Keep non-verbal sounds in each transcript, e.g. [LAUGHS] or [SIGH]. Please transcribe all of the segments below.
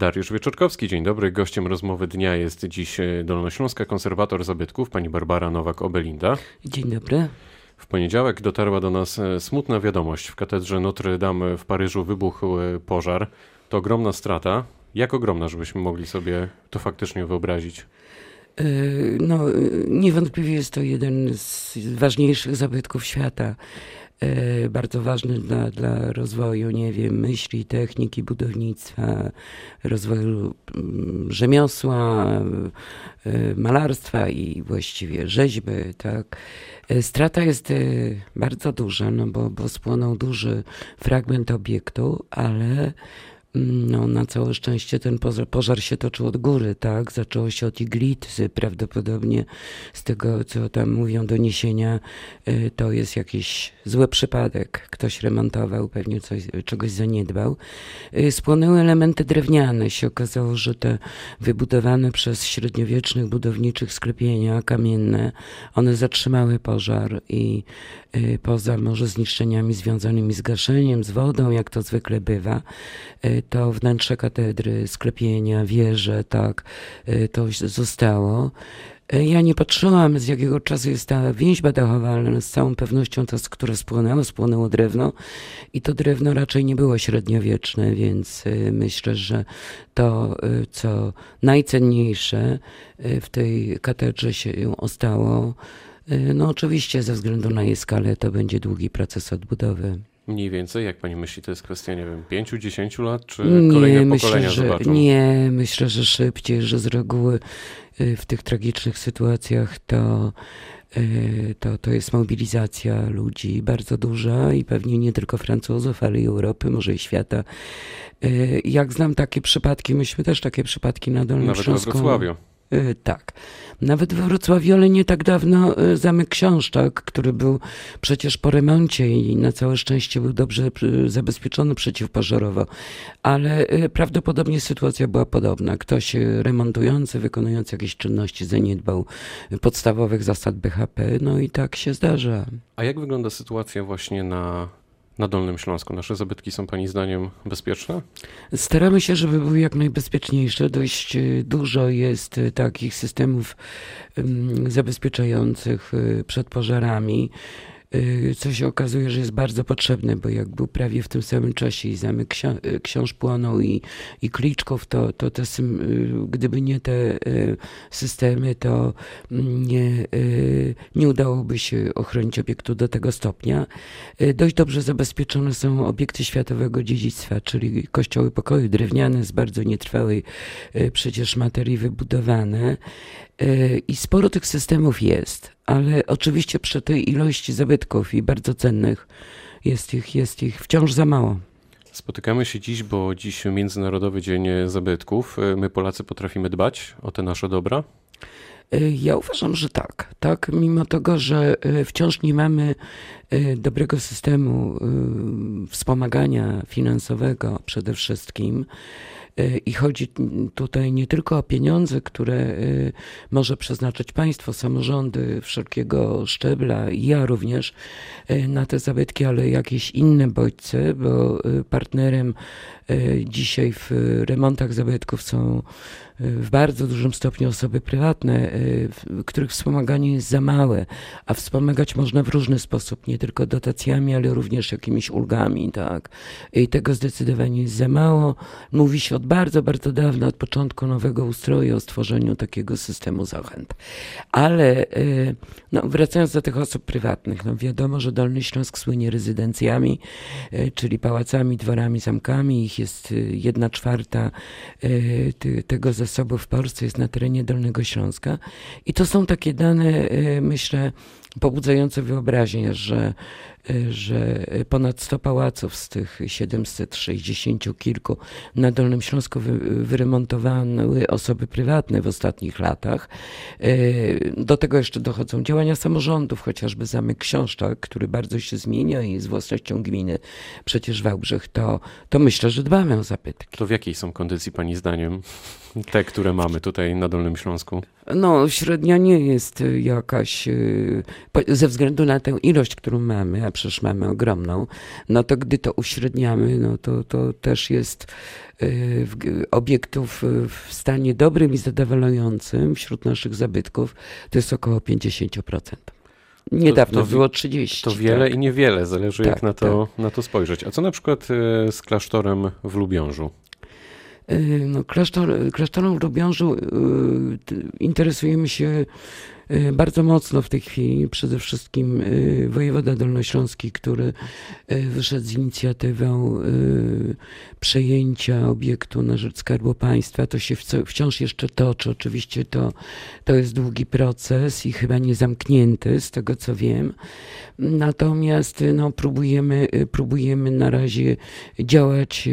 Dariusz Wieczorkowski, dzień dobry. Gościem rozmowy dnia jest dziś e, Dolnośląska konserwator zabytków, pani Barbara Nowak-Obelinda. Dzień dobry. W poniedziałek dotarła do nas e, smutna wiadomość. W katedrze Notre Dame w Paryżu wybuchł e, pożar. To ogromna strata. Jak ogromna, żebyśmy mogli sobie to faktycznie wyobrazić? No, niewątpliwie jest to jeden z ważniejszych zabytków świata. E, bardzo ważny dla, dla rozwoju, nie wiem, myśli, techniki, budownictwa, rozwoju mm, rzemiosła, e, malarstwa i właściwie rzeźby, tak. E, strata jest bardzo duża, no bo, bo spłonął duży fragment obiektu, ale no, na całe szczęście ten pożar, pożar, się toczył od góry, tak? Zaczęło się od iglicy, prawdopodobnie z tego, co tam mówią doniesienia, y, to jest jakiś zły przypadek. Ktoś remontował, pewnie coś, czegoś zaniedbał. Y, spłonęły elementy drewniane. Się okazało, że te wybudowane przez średniowiecznych budowniczych sklepienia kamienne, one zatrzymały pożar i y, poza może zniszczeniami związanymi z gaszeniem, z wodą, jak to zwykle bywa, to wnętrze katedry, sklepienia, wieże, tak, y, to zostało. Y, ja nie patrzyłam, z jakiego czasu jest ta więźba dachowa, ale z całą pewnością to, które spłonęło, spłonęło drewno i to drewno raczej nie było średniowieczne, więc y, myślę, że to, co najcenniejsze w tej katedrze się ostało, no oczywiście ze względu na jej skalę to będzie długi proces odbudowy. Mniej więcej, jak pani myśli, to jest kwestia, nie wiem, pięciu, dziesięciu lat, czy kolejne myślę, pokolenia że, zobaczą? Nie, myślę, że szybciej, że z reguły y, w tych tragicznych sytuacjach to, y, to, to jest mobilizacja ludzi bardzo duża i pewnie nie tylko Francuzów, ale i Europy, może i świata. Y, jak znam takie przypadki, myśmy też takie przypadki na Dolnym Nawet Śląsku. Nawet we Wrocławiu. Y, tak. Nawet we Wrocławiu, ale nie tak dawno y, Zamek Książczak, który był przecież po remoncie i na całe szczęście był dobrze y, zabezpieczony przeciwpożarowo, ale prawdopodobnie sytuacja była podobna. Ktoś remontujący, wykonujący jakieś czynności zaniedbał podstawowych zasad BHP, no i tak się zdarza. A jak wygląda sytuacja właśnie na na Dolnym Śląsku? Nasze zabytki są Pani zdaniem bezpieczne? Staramy się, żeby były jak najbezpieczniejsze. Dość e, dużo jest e, takich systemów zabezpieczających e, przed pożarami. Y, co się okazuje, że jest bardzo potrzebne, bo jak był prawie w tym samym czasie i zamek ksi y, książ płonął i, i Kliczków, to, to te, y, gdyby nie te systemy, to nie, nie udałoby się ochronić obiektu do tego stopnia. Dość dobrze zabezpieczone są obiekty światowego dziedzictwa, czyli kościoły pokoju drewniane z bardzo nietrwałej przecież materii wybudowane. I sporo tych systemów jest, ale oczywiście przy tej ilości zabytków i bardzo cennych jest ich, jest ich wciąż za mało. Spotykamy się dziś, bo dziś Międzynarodowy Dzień Zabytków. My Polacy potrafimy dbać o te nasze dobra? Ja uważam, że tak. Tak, mimo tego, że wciąż nie mamy dobrego systemu wspomagania finansowego przede wszystkim, I chodzi tutaj nie tylko o pieniądze, które e, może przeznaczyć państwo, samorządy wszelkiego szczebla i ja również e, na te zabytki, ale jakieś inne bodźce, bo partnerem dzisiaj w remontach zabytków są w bardzo dużym stopniu osoby prywatne, których wspomaganie jest za małe, a wspomagać można w różny sposób, nie tylko dotacjami, ale również jakimiś ulgami, tak. I tego zdecydowanie jest za mało. Mówi się od bardzo, bardzo dawna, od początku nowego ustroju o stworzeniu takiego systemu zachęt. Ale no, wracając do tych osób prywatnych, no wiadomo, że Dolny Śląsk słynie rezydencjami, czyli pałacami, dworami, zamkami. Ich jest y, jedna czwarta tego zasobu w Polsce jest na terenie Dolnego Śląska. I to są takie dane, myślę, pobudzające wyobraźnię, że Y, że ponad 100 pałaców z tych 760 kilku na Dolnym Śląsku wyremontowały osoby prywatne w ostatnich latach. Y, do tego jeszcze dochodzą działania samorządów, chociażby Zamek Książczak, który bardzo się zmienia i jest własnością gminy. Przecież Wałbrzych to, to myślę, że dbamy o zabytki. To w jakiej są kondycji Pani zdaniem te, które mamy tutaj na Dolnym Śląsku? No, średnia nie jest jakaś, y, ze względu na tę ilość, którą mamy, a przecież mamy ogromną, no to gdy to uśredniamy, no to, to też jest y, obiektów w stanie dobrym i zadowalającym wśród naszych zabytków, to jest około 50%. Niedawno to, to było 30. To wiele tak. i niewiele, zależy tak, jak na to, tak. na to spojrzeć. A co na przykład e, z klasztorem w Lubiążu? No, klasztor, klasztorem w Lubiążu interesujemy się Y, bardzo mocno w tej chwili przede wszystkim y, wojewoda dolnośląski, który y, wyszedł z inicjatywą przejęcia obiektu na rzecz Skarbu Państwa. To się wciąż jeszcze toczy. Oczywiście to, to jest długi proces i chyba nie zamknięty, z tego co wiem. Natomiast no, próbujemy, próbujemy na razie działać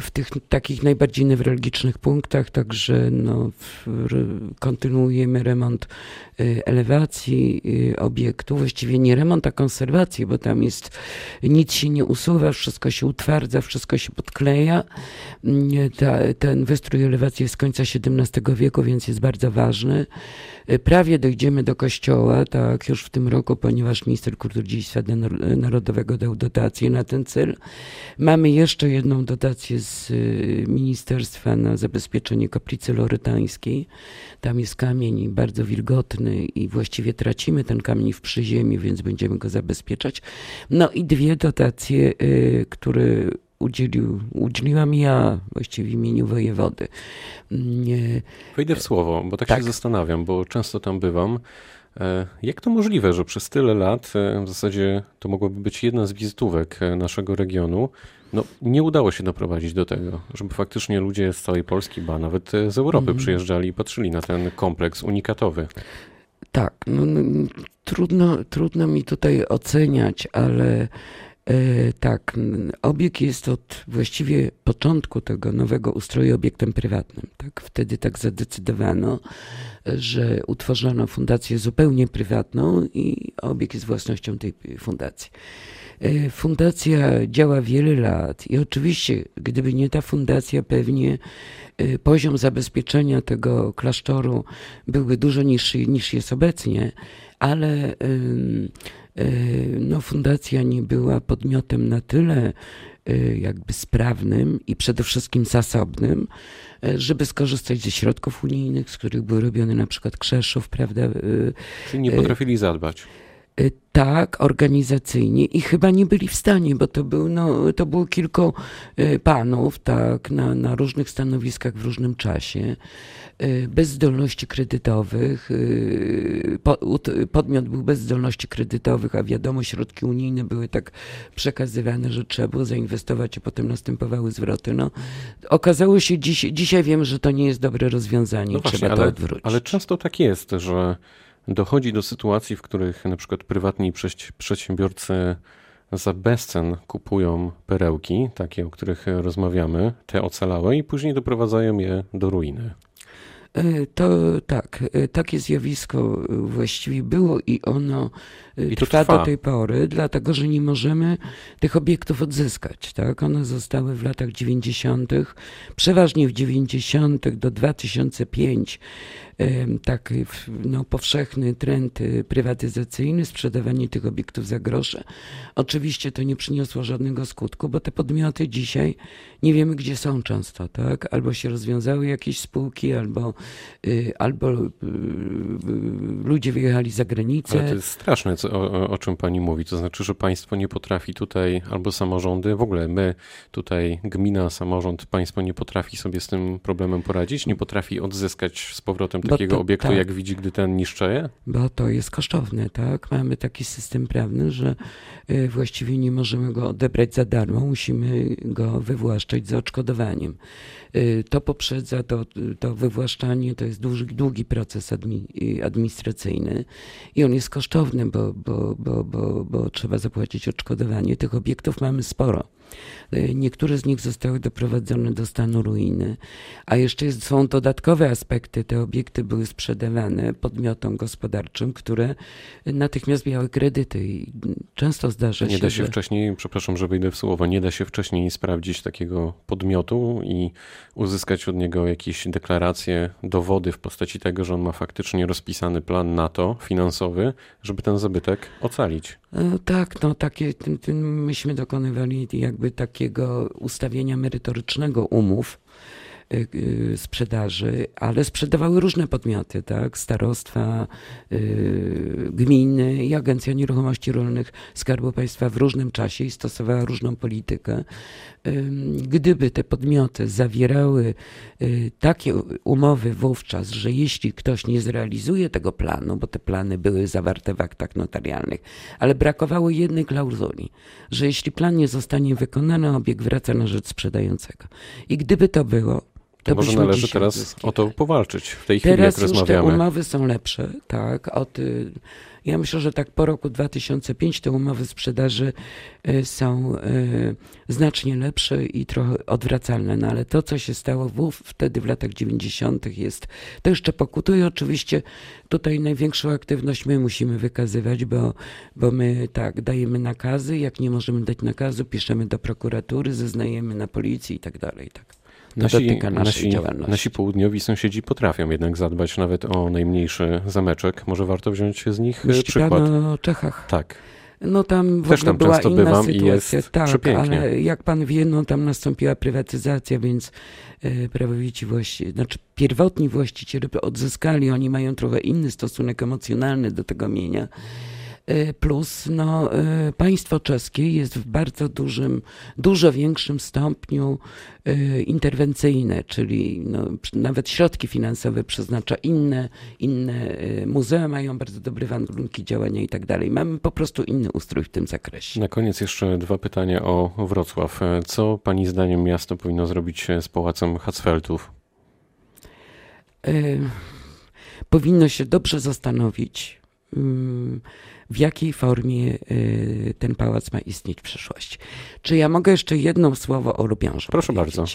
w tych takich najbardziej newralgicznych punktach, także no, kontynuujemy remont y, elewacji y, obiektu, właściwie nie remont, a konserwację, bo tam jest, nic się nie usuwa, wszystko się utwardza, wszystko się podkleja. Mm, ta, ten wystrój elewacji jest z końca XVII wieku, więc jest bardzo ważny. Y, prawie dojdziemy do kościoła, tak już w tym roku, ponieważ minister kultury dziedzictwa narodowego dał dotację na ten cel. Mamy jeszcze jedną dotację z y, ministerstwa na zabezpieczenie kaplicy lorytańskiej. Tam jest kamień bardzo wilgotny i właściwie tracimy ten kamień w przyziemiu, więc będziemy go zabezpieczać. No i dwie dotacje, y, które udzielił, udzieliłam ja właściwie w imieniu wojewody. Nie. Wejdę w słowo, bo tak, tak, się zastanawiam, bo często tam bywam. Jak to możliwe, że przez tyle lat, w zasadzie to mogłoby być jedna z wizytówek naszego regionu, no, nie udało się doprowadzić do tego, żeby faktycznie ludzie z całej Polski, ba nawet z Europy mm. przyjeżdżali i patrzyli na ten kompleks unikatowy. Tak, no, no, trudno, trudno mi tutaj oceniać, ale E, tak, obiekt jest od właściwie początku tego nowego ustroju obiektem prywatnym. Tak? Wtedy tak zadecydowano, że utworzono fundację zupełnie prywatną i obiekt jest własnością tej fundacji. E, fundacja działa wiele lat i oczywiście, gdyby nie ta fundacja, pewnie e, poziom zabezpieczenia tego klasztoru byłby dużo niższy niż jest obecnie, ale E, no, fundacja nie była podmiotem na tyle jakby sprawnym i przede wszystkim zasobnym, żeby skorzystać ze środków unijnych, z których były robione na przykład Krzeszów, prawda? Czyli nie potrafili zadbać. Tak, organizacyjnie i chyba nie byli w stanie, bo to, był, no, to było kilku panów, tak, na, na różnych stanowiskach w różnym czasie. Y, bez zdolności kredytowych. Y, podmiot był bez zdolności kredytowych, a wiadomo, środki unijne były tak przekazywane, że trzeba było zainwestować, a potem następowały zwroty. No, okazało się, dziś, dzisiaj wiem, że to nie jest dobre rozwiązanie no właśnie, trzeba to ale, odwrócić. Ale często tak jest, że dochodzi do sytuacji, w których na przykład prywatni przedsiębiorcy za bezcen kupują perełki, takie, o których rozmawiamy, te ocalałe, i później doprowadzają je do ruiny. E, to tak, e, takie zjawisko właściwie było i ono e, I trwa, trwa, do tej pory, dlatego że nie możemy tych obiektów odzyskać. Tak? One zostały w latach 90., przeważnie w 90. do 2005 tak no, powszechny trend y, prywatyzacyjny, sprzedawanie tych obiektów za grosze. Oczywiście to nie przyniosło żadnego skutku, bo te podmioty dzisiaj nie wiemy, gdzie są często, tak? Albo się rozwiązały jakieś spółki, albo, y, albo y, ludzie wyjechali za granicę. Ale to jest straszne, co, o, o czym pani mówi. To znaczy, że państwo nie potrafi tutaj, albo samorządy, w ogóle my tutaj, gmina, samorząd, państwo nie potrafi sobie z tym problemem poradzić, nie potrafi odzyskać z powrotem takiego to, obiektu, tak, jak widzi, gdy ten niszczeje? Bo to jest kosztowne, tak? Mamy taki system prawny, że y, właściwie nie możemy go odebrać za darmo, musimy go wywłaszczać za odszkodowaniem. Y, to poprzedza to, to wywłaszczanie, to jest długi, długi proces administracyjny i on jest kosztowny, bo, bo, bo, bo, bo trzeba zapłacić odszkodowanie. Tych obiektów mamy sporo. Y, niektóre z nich zostały doprowadzone do stanu ruiny, a jeszcze są dodatkowe aspekty. Te obiekty były sprzedawane podmiotom gospodarczym, które natychmiast miały kredyty i często zdarza nie się, Nie da się że... wcześniej, przepraszam, że wyjdę w słowo, nie da się wcześniej sprawdzić takiego podmiotu i uzyskać od niego jakieś deklaracje, dowody w postaci tego, że on ma faktycznie rozpisany plan na to finansowy, żeby ten zabytek ocalić. E, tak, no takie, myśmy dokonywali jakby takiego ustawienia merytorycznego umów, sprzedaży, ale sprzedawały różne podmioty, tak? Starostwa, y, gminy i Agencja Nieruchomości Rolnych Skarbu Państwa w różnym czasie i stosowała różną politykę. Gdyby te podmioty zawierały takie umowy wówczas, że jeśli ktoś nie zrealizuje tego planu, bo te plany były zawarte w aktach notarialnych, ale brakowało jednej klauzuli, że jeśli plan nie zostanie wykonany, obiekt wraca na rzecz sprzedającego. I gdyby to było, to może należy teraz o to powalczyć w tej chwili, teraz jak rozmawiamy. Teraz te umowy są lepsze, tak. Od, ja myślę, że tak po roku 2005 te umowy sprzedaży y, są y, znacznie lepsze i trochę odwracalne, no ale to, co się stało w, wtedy w latach 90. jest, to jeszcze pokutuje. Oczywiście tutaj największą aktywność my musimy wykazywać, bo, bo my tak dajemy nakazy, jak nie możemy dać nakazu, piszemy do prokuratury, zeznajemy na policji i tak dalej. Tak nasi, nasi, nasi południowi sąsiedzi potrafią jednak zadbać nawet o najmniejszy zameczek. Może warto wziąć z nich Myśli przykład. O Czechach. Tak. No tam w Też tam była często inna bywam sytuacja. i jest tak, przepięknie. ale jak pan wie, no tam nastąpiła prywatyzacja, więc e, prawowici właściciele, znaczy pierwotni właściciele odzyskali, oni mają trochę inny stosunek emocjonalny do tego mienia. Y, plus no, y, państwo czeskie jest w bardzo dużym, dużo większym stopniu y, interwencyjne, czyli no, nawet środki finansowe przeznacza inne, inne muzea mają bardzo dobre warunki działania i tak dalej. Mamy po prostu inny ustrój w tym zakresie. Na koniec jeszcze dwa pytania o Wrocław. Co pani zdaniem miasto powinno zrobić z Pałacem Hatzfeldów? powinno się dobrze zastanowić, mm, w jakiej formie y, ten pałac ma istnieć w przyszłości. Czy ja mogę jeszcze jedno słowo o Lubiążu Proszę powiedzieć? bardzo.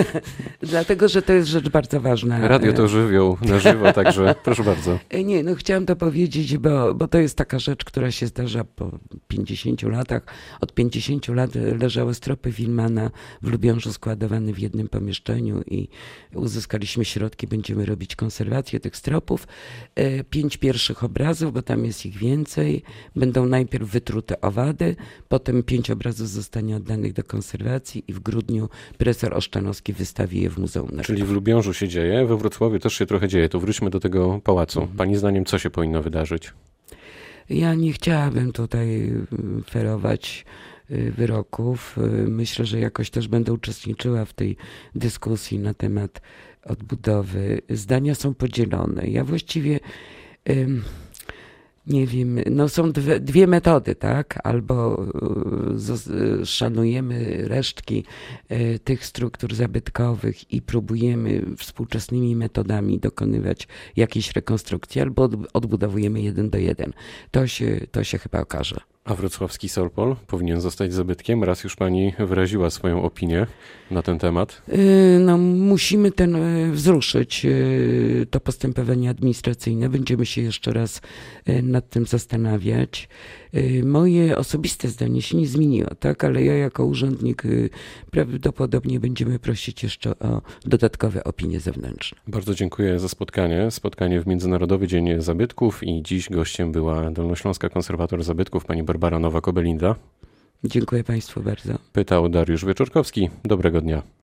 [LAUGHS] Dlatego, że to jest rzecz bardzo ważna. Radio to żywioł na żywo, [LAUGHS] także proszę bardzo. E, nie, no chciałam to powiedzieć, bo, bo to jest taka rzecz, która się zdarza po 50 latach. Od 50 lat leżały stropy Wilmana w Lubiążu składowane w jednym pomieszczeniu i uzyskaliśmy środki, będziemy robić konserwację tych stropów. Pięć pierwszych obrazów, bo tam jest ich więcej więcej. Będą najpierw wytrute owady, potem pięć obrazów zostanie oddanych do konserwacji i w grudniu profesor Oszczanowski wystawi je w Muzeum Narodowym. Czyli w Lubiążu się dzieje, we Wrocławiu też się trochę dzieje. To wróćmy do tego pałacu. Mhm. Pani zdaniem co się powinno wydarzyć? Ja nie chciałabym tutaj y, ferować y, wyroków. Y, myślę, że jakoś też będę uczestniczyła w tej dyskusji na temat odbudowy. Zdania są podzielone. Ja właściwie nie wiem, no są dwie, dwie metody, tak? Albo e, szanujemy resztki e, tych struktur zabytkowych i próbujemy współczesnymi metodami dokonywać jakiejś rekonstrukcji, albo odbudowujemy jeden do jeden. To się, to się chyba okaże. A wrocławski Solpol powinien zostać zabytkiem? Raz już pani wyraziła swoją opinię na ten temat. Y, no, musimy ten y, wzruszyć y, to postępowanie administracyjne. Będziemy się jeszcze raz nad tym zastanawiać. Moje osobiste zdanie się nie zmieniło, tak, ale ja jako urzędnik prawdopodobnie będziemy prosić jeszcze o dodatkowe opinie zewnętrzne. Bardzo dziękuję za spotkanie. Spotkanie w Międzynarodowy Dzień Zabytków i dziś gościem była Dolnośląska Konserwator Zabytków pani Barbara Nowak-Obelinda. Dziękuję Państwu bardzo. Pytał Dariusz Wieczorkowski. Dobrego dnia.